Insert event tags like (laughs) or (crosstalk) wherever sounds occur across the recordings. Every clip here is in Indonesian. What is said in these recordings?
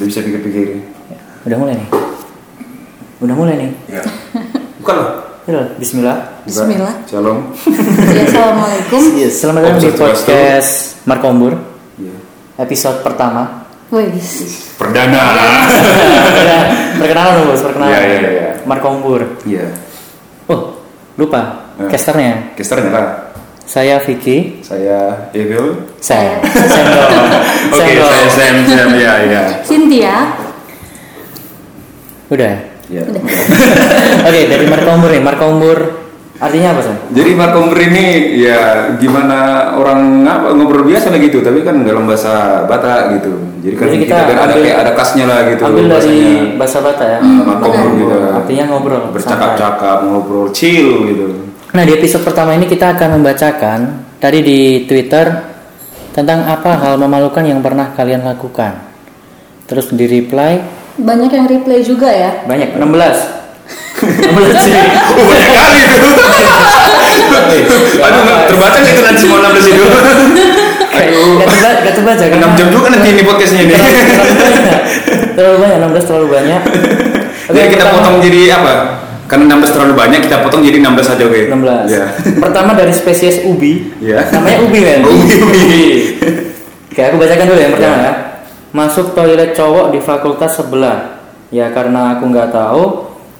Udah bisa pikir-pikir. Udah mulai nih. Udah mulai nih. Ya. Bukan loh. Ya, Bismillah. Bismillah. Shalom. (laughs) Ya, Assalamualaikum. Yes, selamat datang di podcast Markombur Iya. episode pertama. Wih, Perdana. (laughs) perkenalan dulu, bos, perkenalan. Iya, iya, iya. Markombur. Iya. Oh, lupa. Eh. Casternya. Kesternya lah. Saya Vicky. Saya Evil. Saya. Sendol. Oke, Sendol. saya Sam. Sam ya, ya. Cynthia. Udah. Ya. (laughs) Oke, dari Markombur nih. Markombur artinya apa, Sam? Jadi Markomber ini ya gimana orang apa ngobrol biasa lah gitu, tapi kan dalam bahasa Batak gitu. Jadi kan Jadi kita, kita kan ada ambil- kayak ada kasnya lah gitu. Ambil dari bahasanya. bahasa Bata ya. Ah, Markomber gitu. Artinya ngobrol. Bercakap-cakap, ngobrol chill gitu. Nah di episode pertama ini kita akan membacakan tadi di Twitter tentang apa hal memalukan yang pernah kalian lakukan. Terus di reply Banyak yang replay juga ya. banyak 16 16 (laughs) sih. Oh, banyak kali itu. Aduh, terbaca nggak itu nanti semua 16 itu. Aduh. Gak terbaca, gak terbaca 6 jam juga nanti ini podcastnya ini. Terlalu banyak 16 terlalu banyak. Oke, kita potong jadi apa? Karena 16 terlalu banyak, kita potong jadi 16 aja oke. 16. Ya. Pertama dari spesies ubi. Ya. Namanya ubi kan? (laughs) Ubi, ubi. Oke, aku bacakan dulu yang pertama Ya. ya. Masuk toilet cowok di fakultas sebelah. Ya karena aku nggak tahu,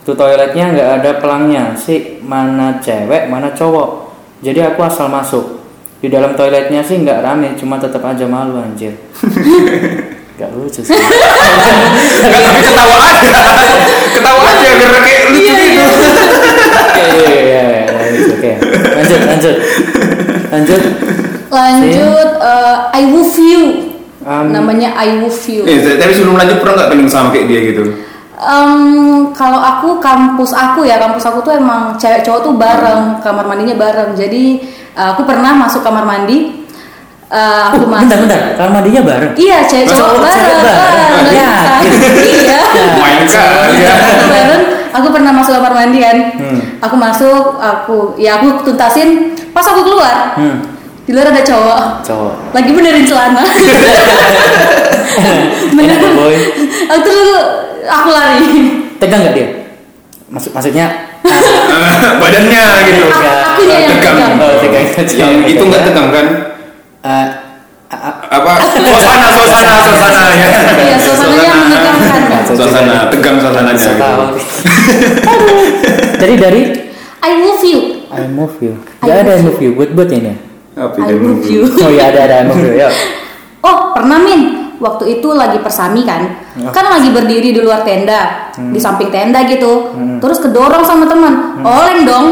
tuh toiletnya nggak ada pelangnya. Sih mana cewek, mana cowok. Jadi aku asal masuk. Di dalam toiletnya sih nggak rame, cuma tetap aja malu anjir. (laughs) Gak lucu sih. Nggak, tapi ketawa aja. Ketawa aja biar kayak lucu gitu. Oke, iya, iya, iya. Oke, lanjut, lanjut, lanjut. Lanjut, eh, I love you. Um, Namanya I love you. Nih, tapi sebelum lanjut pernah nggak pengen sama kayak dia gitu? Em, kalau aku kampus aku ya kampus aku tuh emang cewek cowok tuh bareng kamar mandinya bareng jadi eh, aku pernah masuk kamar mandi eh, aku Oh, masuk bentar, bentar. Kamar mandinya bareng. iya cewek cowok cewek bareng bareng? Ah, udah Ya. bisa. iya Main ya. Aku bareng aku pernah masuk kamar mandi kan Hmm. aku masuk aku ya aku tuntasin pas aku keluar Hmm, di luar ada cowok cowok. lagi benerin celana (laughs) Enak tuh, boy. aku terus aku lari Tegang nggak dia? Maksud maksudnya (laughs) Badannya gitu. Aku- yang Tegang. tegang. oh, tegang. Yang itu nggak tegang kan? Eh, a- Apa? Suasana, suasana, suasana ya. Iya, suasananya menegangkan. Suasana, tegang suasananya. bisa Gitu. (laughs) Jadi dari I love you I move you. Gak ada I move move you. Buat buat ini. Apa I love you Oh iya ada ada I move you. Ya. (laughs) Oh pernah Min Waktu itu lagi persami kan Oh. Kan lagi berdiri di luar tenda Hmm. Di samping tenda gitu Terus kedorong sama teman Oleng dong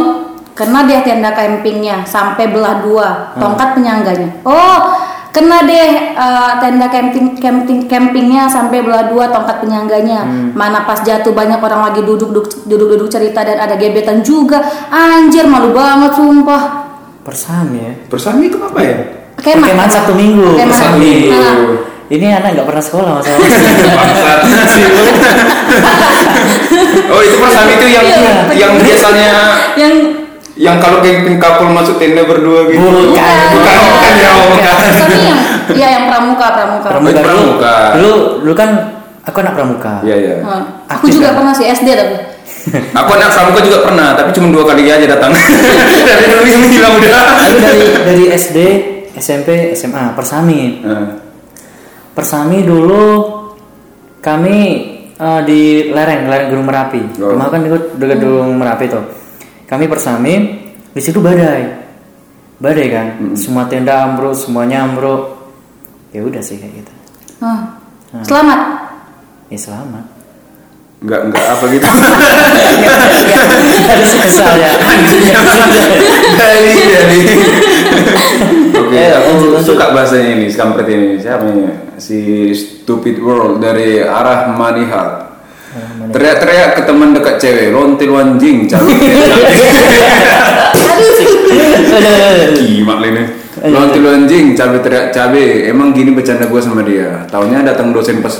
Kena dia tenda campingnya Sampai belah dua Hmm. Tongkat penyangganya Oh Kena deh eh, tenda camping, camping campingnya sampai belah dua tongkat penyangganya. Hmm. Mana pas jatuh banyak orang lagi duduk duduk duduk duduk cerita dan ada gebetan juga. Anjir malu banget sumpah. Persami ya. Bersama itu apa ya? Kemah. Perkemahan Sabtu Minggu. Kemah. Persami. Nah, Ini anak nggak pernah sekolah masalah. (laughs) (laughs) Oh itu bersama itu yang Iya. yang biasanya yang yang kalau camping couple masuk tenda berdua gitu. Bukan. Bukan, bukan ya, oh, bukan. Tapi yang ya yang pramuka pramuka. pramuka. Pramuka. Dulu dulu kan aku anak pramuka. Iya iya. Nah, aku juga kan? pernah sih SD tapi. (laughs) Aku anak pramuka juga pernah, tapi cuma dua kali aja datang. (laughs) Dari dulu yang hilang udah. Dari dari SD, SMP, SMA, Persami. Nah, Persami dulu kami eh, di lereng, lereng Gunung Merapi. Oh. Rumah kan ikut dekat Gunung Merapi tuh. Kami Persami, di situ badai. Badai kan, semua tenda ambruk, semuanya ambruk. Ya udah sih kayak gitu. Nah, Selamat. Ya selamat. Enggak enggak apa gitu. (laughs) Harus kesal ya. dari dari. Oke, aku suka bahasanya ini, kampret ini. Siapa ini? Si Stupid World dari arah Manihal. Teriak-teriak ke teman dekat cewek, lontil anjing, ini. Lontil anjing, cabe teriak cabe. Emang gini bercanda gue sama dia. Taunya datang dosen pas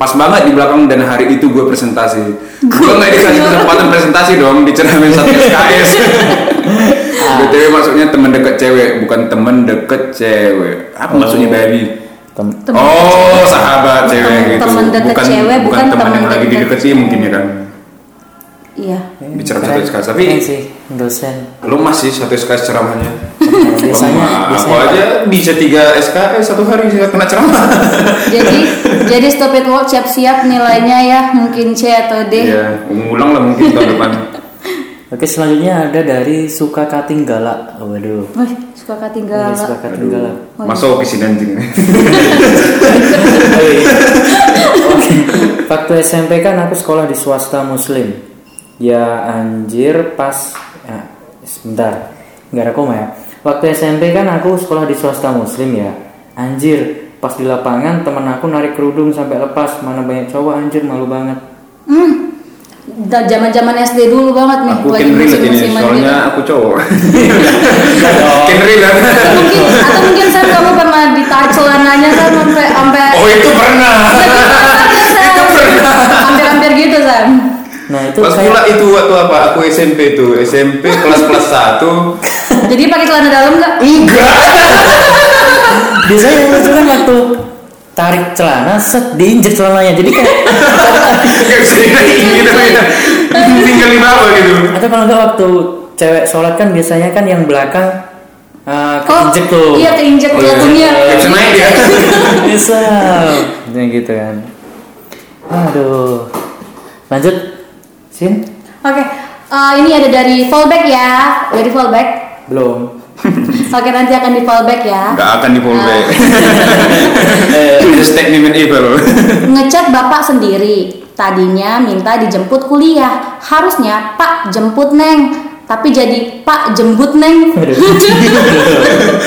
pas banget di belakang dan hari itu gue presentasi. Gue nggak dikasih kesempatan presentasi dong, diceramin satu SKS. (laughs) BTW maksudnya teman dekat cewek, bukan teman deket cewek. Apa maksudnya baby? Tem- Temen Oh, sahabat cewek Temen- gitu. temen deket bukan, cewek, bukan teman temen yang lagi deket- dideketin mungkin ya kan. Iya. Bicara satu SKS tapi keren sih dosen. lu masih satu SKS ceramahnya. biasanya Wah, aku biasanya aja bisa tiga SKS satu hari saya kena ceramah. (laughs) jadi jadi stop it work siap-siap nilainya ya mungkin C atau D. Iya, ngulang lah mungkin tahun depan. (laughs) Oke selanjutnya ada dari suka kating galak. Waduh. Wih, suka ketinggalan. Iya, suka kating galak. Masuk ke sini anjing. (laughs) Oke. (laughs) Waktu SMP kan aku sekolah di swasta muslim. Ya anjir pas ya, sebentar. Nggak ada koma ya. Waktu SMP kan aku sekolah di swasta muslim ya. Anjir, pas di lapangan temen aku narik kerudung sampai lepas. Mana banyak cowok anjir malu banget. Hmm. Da- Zaman-zaman SD dulu banget nih, Aku lagi relate ini, soalnya gitu. aku cowok. (laughs) Can relate. mungkin atau mungkin Sam kamu pernah ditarik celananya kan sampai sampai Oh itu pernah. hampir-hampir gitu Sam. Nah itu Pas kayak pula itu waktu apa? Aku SMP tuh, SMP kelas kelas satu. Jadi pakai celana dalam nggak? Enggak. biasanya yang lucu kan waktu tarik celana set diinjek celananya jadi kayak Kayak bisa dinaik gitu ya. Tinggal di bawah gitu. atau kalau enggak waktu cewek sholat kan biasanya kan yang belakang uh, keinjek tuh Iya keinjek Oh, iya. Kayak bisa naik ya. (laughs) bisa ya gitu kan aduh lanjut sin Oke, eh, ini ada dari fallback ya, dari fallback. belum (laughs) Oke nanti akan di fallback ya. Enggak akan di fallback. (laughs) Just statement evil. (laughs) Ngechat bapak sendiri. Tadinya minta dijemput kuliah. Harusnya Pak jemput Neng. Tapi jadi Pak jemput Neng.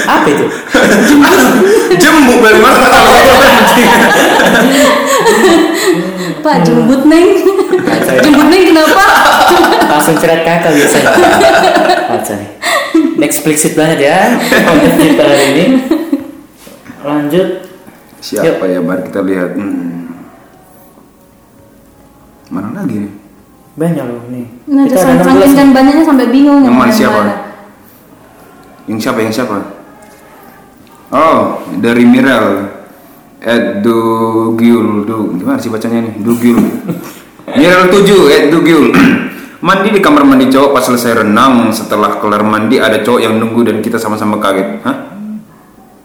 apa itu Jembuk balik mana? Pak jemput Neng. jemput Neng kenapa? langsung cerat kakak biasanya Baca explicit banget ya konten kita hari ini lanjut Siapa ya? Mari kita lihat. Hmm. Mana lagi nih? banyak loh nih Nah, kita ada 16 saking nih. kan banyaknya sampai bingung Yang mana yang siapa? mana. Yang siapa? Yang siapa? Oh, dari Mirel. Ed Dugyul, du, gimana sih bacanya nih? Dugyul. Mirel 7, Ed Dugyul. (clears throat) mandi di kamar mandi cowok pas selesai renang. Setelah kelar mandi ada cowok yang nunggu dan kita sama-sama kaget. Hah?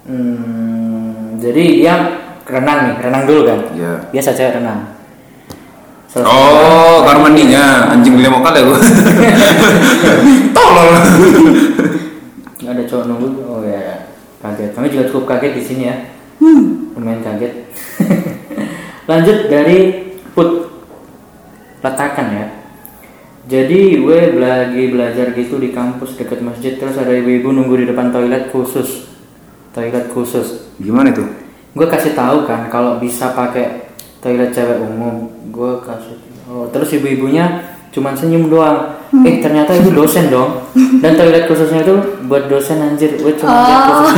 Hmm, jadi yang renang nih, renang dulu kan? Iya. Biasa cewek renang. Selesai. Oh, kamar mandinya anjing beli mau kali gue. Tolol. Ada cowok nunggu. Oh ya, kaget. Kami juga cukup kaget di sini ya. Lumayan kaget. (laughs) Lanjut dari put letakan ya. Jadi gue lagi belajar gitu di kampus dekat masjid terus ada ibu-ibu nunggu di depan toilet khusus. Toilet khusus. Gimana itu? gue kasih tahu kan kalau bisa pakai toilet cewek umum gue kasih oh, terus ibu-ibunya cuman senyum doang eh ternyata itu dosen dong dan toilet khususnya itu buat dosen anjir gue cuma Oh.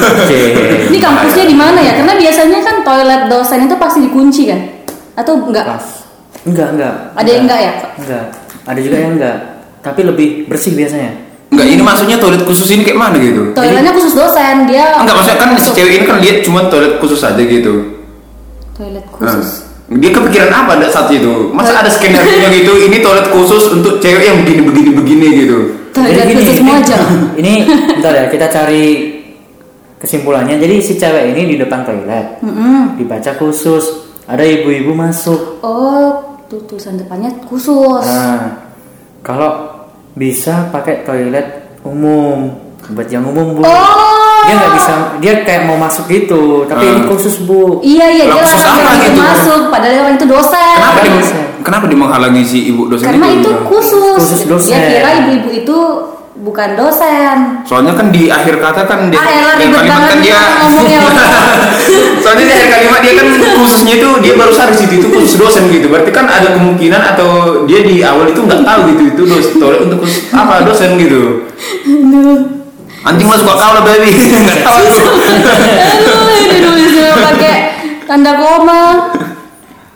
Oke. (laughs) Ini kampusnya di mana ya? Karena biasanya kan toilet dosen itu pasti dikunci kan? Atau enggak? Pas. Enggak enggak Ada yang enggak ya? enggak ada juga yang enggak tapi lebih bersih biasanya Enggak, ini maksudnya toilet khusus ini kayak mana gitu? Toiletnya khusus dosen, dia Enggak, maksudnya kan si cewek ini kan lihat cuma toilet khusus aja gitu. toilet Nah, khusus. dia kepikiran apa ada saat itu? Masa ada skenario (laughs) gitu? Ini toilet khusus untuk cewek yang begini begini begini gitu. Toilet Jadi khusus ini- Moja. (laughs) ini bentar ya kita cari kesimpulannya jadi si cewek ini di depan toilet Mm-mm. dibaca khusus ada ibu-ibu masuk Oh, tuh tulisan depannya khusus. nah kalau bisa pakai toilet umum buat yang umum bu Oh. dia nggak bisa dia kayak mau masuk gitu tapi ini Hmm. khusus bu Iya iya dia apa bilang gitu? masuk, padahal orang itu dosen. Kenapa dia, dosen. kenapa dia menghalangi si ibu dosen Karena itu khusus. Khusus dosen. Dia kira ibu-ibu itu bukan dosen. Soalnya kan di akhir kata kan dia Ah, elah, di ribet kalimat banget kan dia ngomongnya. (laughs) Soalnya di akhir kalimat dia khususnya itu dia baru sadar situ itu khusus dosen gitu. Berarti kan ada kemungkinan atau dia di awal itu nggak tahu gitu itu dos toilet untuk khusus apa dosen gitu. Anjing masuk akal lah baby. (laughs) Nggak tahu aku. Aduh, ini pakai tanda koma.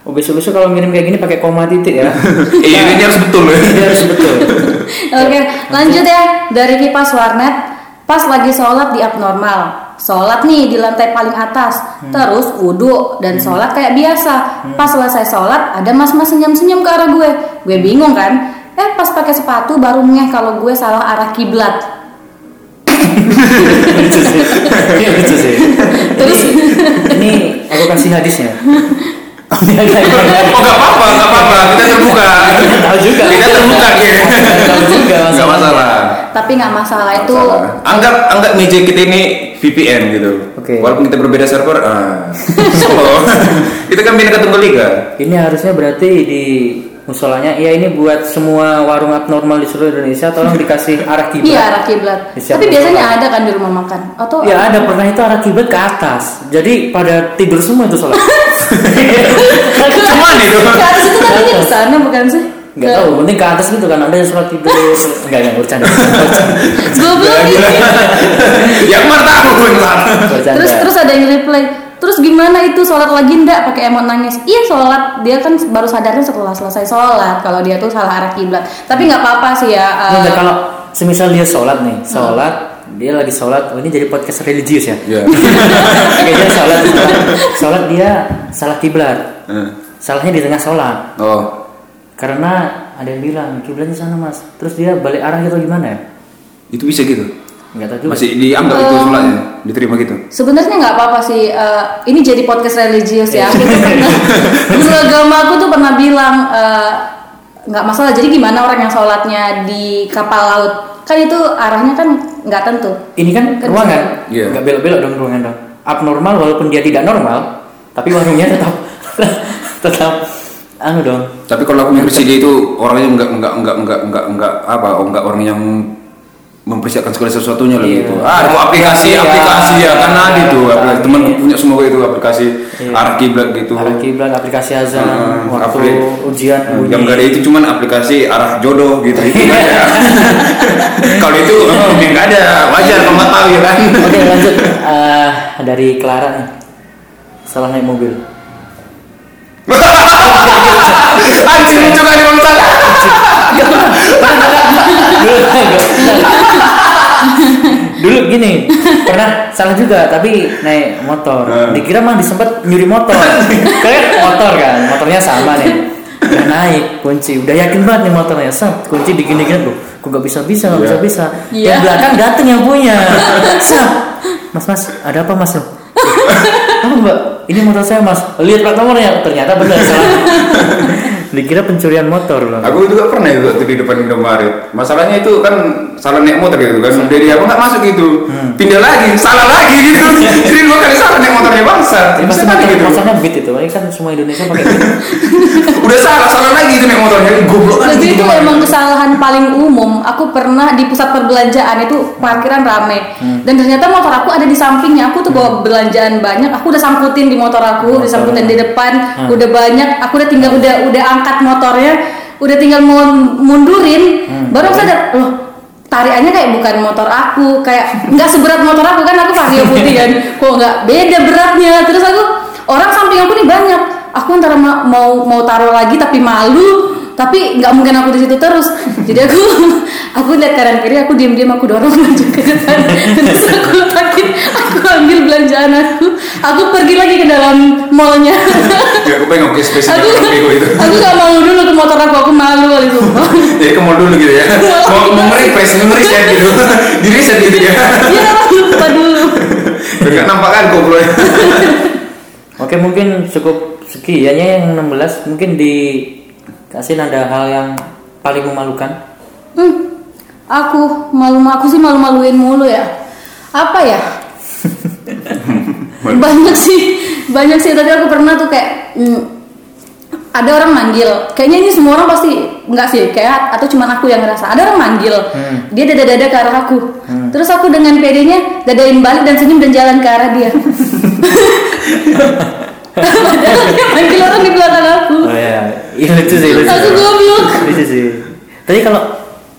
oh besok-besok kalau ngirim kayak gini pakai koma titik ya (laughs) Iya ini harus betul ya. Ini harus betul Oke, lanjut ya dari kipas warnet. Pas lagi sholat di abnormal, sholat nih di lantai paling atas, terus wudhu dan sholat kayak biasa. Pas selesai sholat, ada mas-mas senyum-senyum ke arah gue. Gue bingung kan? Eh pas pakai sepatu baru ngeh kalau gue salah arah kiblat. (laughs) lucu sih ini lucu sih Terus ini aku kasih hadisnya enggak, enggak, enggak. Oh nggak apa-apa, nggak apa-apa. Kita terbuka. Tahu juga. Kita terbuka. Tahu juga Nggak masalah. Tapi nggak masalah itu. masalah. Anggap anggap meja kita ini VPN gitu. Oke. Walaupun kita berbeda server, ah. (laughs) so, kita kan pindah ke tunggal liga. ini harusnya berarti di musolanya ya ini buat semua warung abnormal di seluruh Indonesia tolong dikasih (laughs) arah kiblat Iya arah kiblat. Tapi biasanya ada kan di rumah makan. Atau Ya ada pernah itu arah kiblat ke atas. Jadi pada tidur semua itu sholat. Cuman (laughs) itu. Ke atas itu tadinya ke sana bukan sih? Enggak tahu, penting ke atas gitu kan ada yang sholat tidur. Enggak enggak bercanda. Goblok. Yang mana tahu bentar. Bercanda. Terus terus ada yang reply. Terus gimana itu sholat lagi ndak pakai emot nangis? Iya sholat dia kan baru sadarnya setelah selesai sholat kalau dia tuh salah arah kiblat. Tapi nggak apa-apa sih ya. Enggak, kalau semisal dia sholat nih, sholat dia lagi sholat, oh, ini jadi podcast religius ya. (laughs) Ya. Kayaknya sholat, sholat, sholat dia salah kiblat. Eh. Salahnya di tengah sholat. Oh, Karena ada yang bilang kiblatnya sana mas. Terus dia balik arah gitu gimana ya? itu bisa gitu. Enggak tahu juga. Masih dianggap itu sholatnya, diterima gitu. Sebenarnya nggak apa-apa sih. eh, ini jadi podcast religius ya. (laughs) Aku tuh pernah, guru agama aku tuh pernah bilang eh, nggak masalah. Jadi gimana orang yang sholatnya di kapal laut? Kan itu arahnya kan nggak tentu. Ini kan Kan ruangan, Iya. nggak belok-belok dong ruangan dong. Abnormal walaupun dia tidak normal, tapi warungnya tetap (laughs) tetap anu dong. Tapi kalau aku sih dia itu orangnya enggak enggak enggak enggak enggak enggak apa, oh, enggak orang yang mempersiapkan segala sesuatunya lah Iya. gitu. Ah, itu aplikasi Iya, aplikasi ya kan ada itu. iya. Aplikasi temanku punya semua itu aplikasi Iya. arah kiblat gitu. Arah kiblat, aplikasi azan, Hmm, waktu apli- ujian bunyi. yang enggak ada itu cuman aplikasi arah jodoh gitu (laughs) itu nggak ada. (laughs) kalau itu oh, yang enggak ada wajar kamu nggak tahu ya kan. Oke (laughs) lanjut Eh, dari Clara nih. Salah naik mobil. Anjir lucu bang salah. Dulu gini, pernah salah juga tapi naik motor. Hmm. Dikira mah disempet nyuri motor. Kayak motor kan, motornya sama nih. Udah naik kunci, udah yakin banget nih motornya. Sap, kunci digini-gini loh. Kok gak bisa bisa, gak Iya. bisa bisa. Iya. Yang belakang dateng yang punya. Sap, mas mas, ada apa mas? (laughs) Apa mbak? Ini motor saya mas. Lihat plat nomornya, ternyata benar salah. (laughs) Dikira pencurian motor loh. Aku juga pernah itu waktu di depan Indomaret. Masalahnya itu kan salah naik motor gitu kan. Dari apa nggak masuk gitu. Pindah lagi, salah lagi gitu. (laughs) Jadi dua kali salah naik motornya bangsa. Ya, Bisa motor, gitu. motornya beat itu, ini kan semua Indonesia pakai beat. (laughs) Udah salah, salah lagi itu naik motornya. Goblok kan Jadi gitu. itu emang kesalahan paling umum. Aku pernah di pusat perbelanjaan itu parkiran rame. Dan ternyata motor aku ada di sampingnya. Aku tuh bawa belanjaan banyak. Aku udah sangkutin di motor aku, disangkutin di depan. Udah banyak. Aku udah tinggal udah udah angkat motornya. Udah tinggal mau mundurin. Baru aku sadar, loh tariannya kayak bukan motor aku kayak nggak seberat motor aku kan aku vario putih kan (laughs) kok nggak beda beratnya terus aku orang samping aku nih banyak aku antara ma- mau mau taruh lagi tapi malu tapi nggak mungkin aku di situ terus jadi aku (laughs) aku lihat kanan kiri aku diam diam aku dorong (laughs) maju ke depan terus aku letakin aku ambil belanjaan aku aku pergi lagi ke dalam mallnya (laughs) Ya aku pengen oke spesifik aku itu. aku gak mau dulu ke motor aku aku malu kali itu Jadi ke mall dulu gitu ya. Mau mau nge-refresh, nge-reset gitu. Di reset gitu ya. ya lupa dulu nggak nampak kan goblok. Oke mungkin cukup sekiannya yang 16 mungkin dikasih ada hal yang paling memalukan. Hmm, aku malu aku sih malu-maluin mulu ya. Apa ya? (laughs) banyak sih, banyak sih. Tadi aku pernah tuh kayak hmm, ada orang manggil. Kayaknya ini semua orang pasti enggak sih, kayak atau cuma aku yang ngerasa. Ada orang manggil. Dia dada-dada ke arah aku. Terus aku dengan pedenya dadain balik dan senyum dan jalan ke arah dia. (laughs) (laughs) Padahal dia manggil orang di belakang ya, ini lucu sih lucu. Aku goblok. Lucu sih. Tapi kalau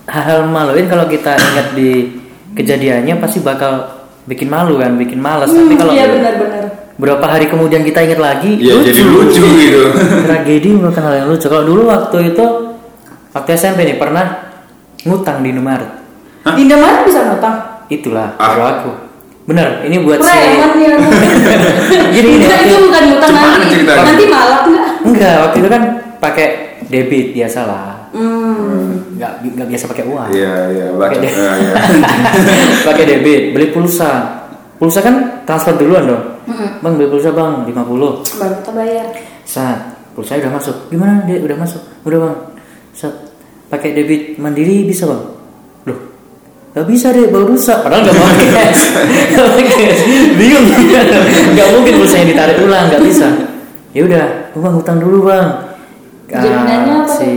hal-hal maluin kalau kita ingat di kejadiannya pasti bakal bikin malu kan, bikin malas. Tapi kalau Iya benar-benar. berapa hari kemudian kita ingat lagi, Iya jadi lucu gitu. (laughs) tragedi merupakan hal yang lucu. Kalau dulu waktu itu waktu SMP nih pernah ngutang di Indomaret. Indomaret bisa ngutang. Itulah Ah. kalau aku. Bener, ini buat si Preman ya. (laughs) Gini, waktu- itu bukan utang Gimana nanti. ceritanya? Nanti malam enggak? Enggak, waktu itu kan pakai debit biasa lah. Hmm. Nggak, nggak biasa pakai uang. Iya, iya. Pakai de- Iya, iya. (laughs) pakai debit, beli pulsa. Pulsa kan transfer duluan dong. Bang beli pulsa bang 50 Baru kita bayar. Saat pulsa udah masuk. Gimana dia udah masuk? Udah bang. Saat pakai debit mandiri bisa bang? Loh, Gak bisa deh, baru rusak. Padahal gak pakai (laughs) cash. Bingung. (laughs) Gak mungkin pulsanya ditarik ulang, gak bisa. Ya udah, bang utang dulu bang. Ah, Jaminannya apa si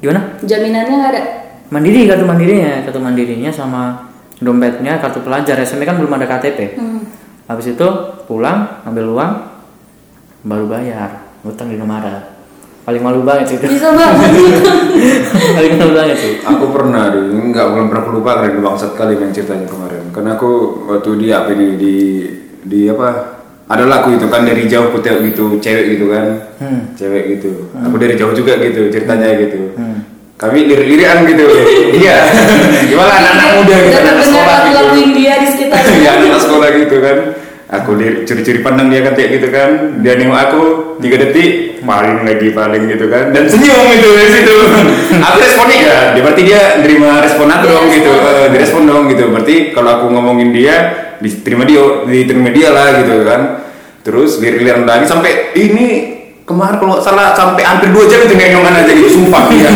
gimana? Jaminannya nggak ada. Mandiri kartu mandirinya, kartu mandirinya sama dompetnya kartu pelajar. SMA kan belum ada KTP. Hmm. Habis itu pulang ambil uang baru bayar utang di Indomaret. Paling malu banget sih itu. Bisa banget. (laughs) Paling malu banget sih. Aku pernah di enggak belum pernah aku lupa karena bangsat kali main ceritanya kemarin. Karena aku waktu di apa ini di di apa? Ada lagu itu kan dari jauh putih gitu, cewek gitu kan. Hmm. Cewek gitu. Aku dari jauh juga gitu ceritanya gitu. Hmm. Kami lirik-lirikan gitu. (laughs) Iya. Gimana anak-anak muda gitu, anak sekolah gitu. India di sekitar. (laughs) Iya, anak sekolah gitu kan. Aku lirik curi-curi pandang dia kan kayak gitu kan. Dia nengok aku tiga detik, paling lagi paling gitu kan. Dan senyum gitu dari situ. (laughs) aku responnya ya, dia berarti dia nerima respon aku dong gitu. respon. Eh, direspon dong gitu. Berarti kalau aku ngomongin dia, diterima dia, diterima dia lah gitu kan. Terus lirik-lirik lagi sampai ini kemarin kalau salah sampai hampir dua jam itu nengongan aja gitu sumpah ya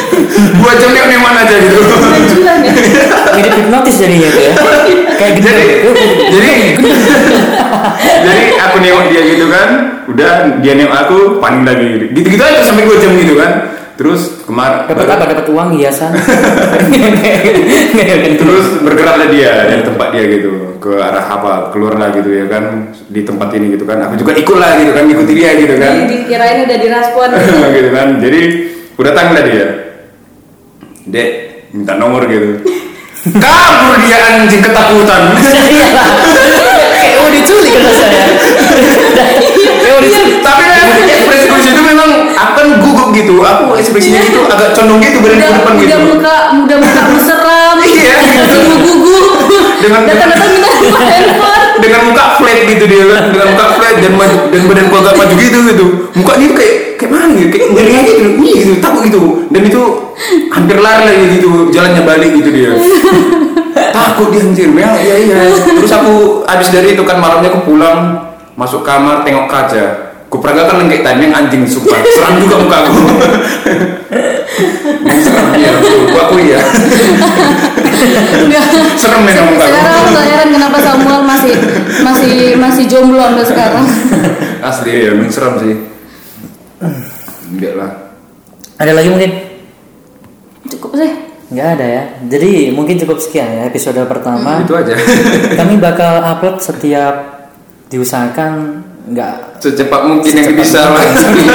(laughs) dua jam nengongan aja gitu Kejulan ya. (laughs) Hipnotis jadinya itu ya. Kayak gitu. jadi jadi (laughs) jadi aku nengok dia gitu kan udah dia nengok aku paling lagi gitu. Gitu aja sampai dua jam gitu kan. Terus kemarin Dapat apa? Dapat uang hiasan. (laughs) terus bergeraklah dia dari tempat dia gitu ke arah apa keluar lah gitu ya kan di tempat ini gitu kan. Aku juga ikut lah gitu kan ikuti dia gitu kan. Jadi dikirain udah direspon. (laughs) gitu kan. Jadi udah datang lah dia. Dek minta nomor gitu kabur dia anjing ketakutan Kayak mau (laughs) diculik kan saya. Kayak mau diculik. tapi memang ekspresi gue itu memang aku kan gugup gitu aku ekspresinya gitu agak condong gitu badan Udah, ke depan gitu udah muka, udah muka museram. (laughs) Iya. Masih gugup. Dengan- Datang-datang minta nomor handphone. Dengan muka flat gitu dia kan dengan muka flat dan maju, dan badan agak maju gitu gitu. Mukanya tuh kayak kayak mana gitu kayak ngeri aja gitu. Ih, gitu. Takut gitu. Dan itu hampir lari lagi gitu. Jalannya balik gitu dia. Takut dia anjir. Ya iya iya. Terus aku habis dari itu kan malamnya aku pulang masuk kamar tengok kaca. Ku peragakan lengkek tadi yang anjing sumpah. Seram juga muka aku. (laughs) Seram iya aku aku iya (laughs) serem muka aku Sekarang nggak heran kenapa Samuel masih masih masih jomblo sampai sekarang. (laughs) asli ya memang serem sih enggak lah Ada lagi mungkin? Cukup sih. Nggak ada ya. Jadi mungkin cukup sekian ya episode pertama. itu aja (laughs) Kami bakal upload setiap diusahakan nggak secepat mungkin yang bisa lah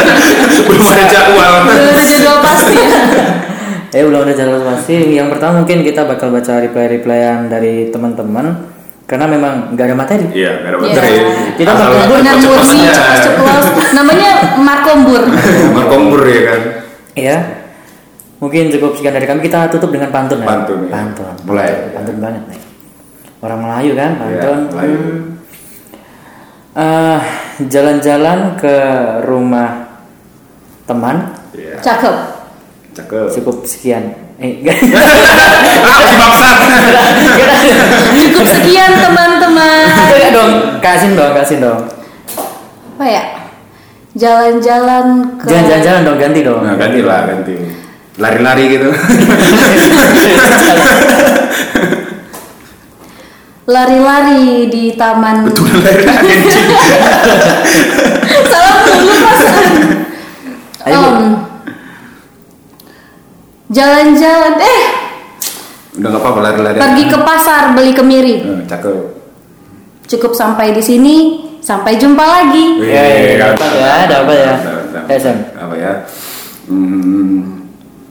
(laughs) belum ada jadwal Udah ada jadwal pasti ya. Ya belum ada jadwal pasti. Yang pertama mungkin kita bakal baca reply-replyan dari teman-teman karena memang nggak ada materi. iya nggak ada Iya. materi Kita Asal bakal Dengan murni, saja. ceplos. Namanya Markombur. (laughs) berkompur ya kan Ya. Mungkin cukup sekian dari kami. Kita tutup dengan pantun ya. Pantun, ya. Pantun. Mulai. Pantun banget nih. Orang Melayu kan, Iya, pantun. Melayu. Hmm. Eh, jalan-jalan ke rumah teman iya Cakep. Cakep cukup sekian. Eh, (laughs) enggak. dipaksa Cukup sekian teman-teman. (laughs) Enggak dong, kasih dong, kasih dong. Apa ya? Jalan-jalan ke Jangan jalan-jalan dong, ganti dong. nah ganti lah ganti lari-lari gitu (laughs) lari-lari di taman. betul lari-lari. Salah. Ayo, Bu. Em, Jalan-jalan eh udah nggak apa-apa lari-lari pergi ke pasar beli kemiri. Hmm, cakep Cukup sampai di sini. Sampai jumpa lagi. Ya, ya, dapat ya, dapat ya. Dapat, Eh, Sam. apa ya Hmm,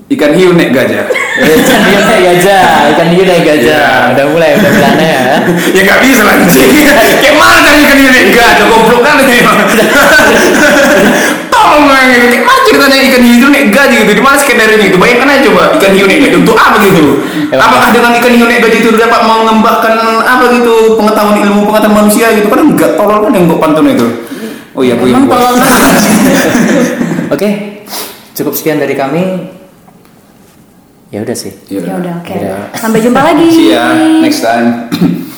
ikan hiu nek gajah Eh, (laughs) Ikan hiu naik gajah, ikan hiu naik gajah. Iya. Udah mulai, udah mulai ya. (laughs) ya nggak bisa lah anjing (laughs) kayak mana tadi ikan hiu nek gajah goblok kan ini tolong lah kayak mana ceritanya ikan hiu itu nek gajah gitu di mana sih dari itu. Bayangkan aja coba ikan hiu naik gaji untuk apa gitu? Apakah dengan ikan hiu naik gaji itu dapat mengembangkan apa gitu pengetahuan ilmu pengetahuan manusia gitu? Kan enggak tolol kan yang buat pantun itu. Oh iya, gue yang Emang tolol (laughs) Oke, cukup sekian dari kami. Ya udah sih. Ya udah oke. Iya. Udah. Sampai jumpa lagi. See ya next time. (clears throat)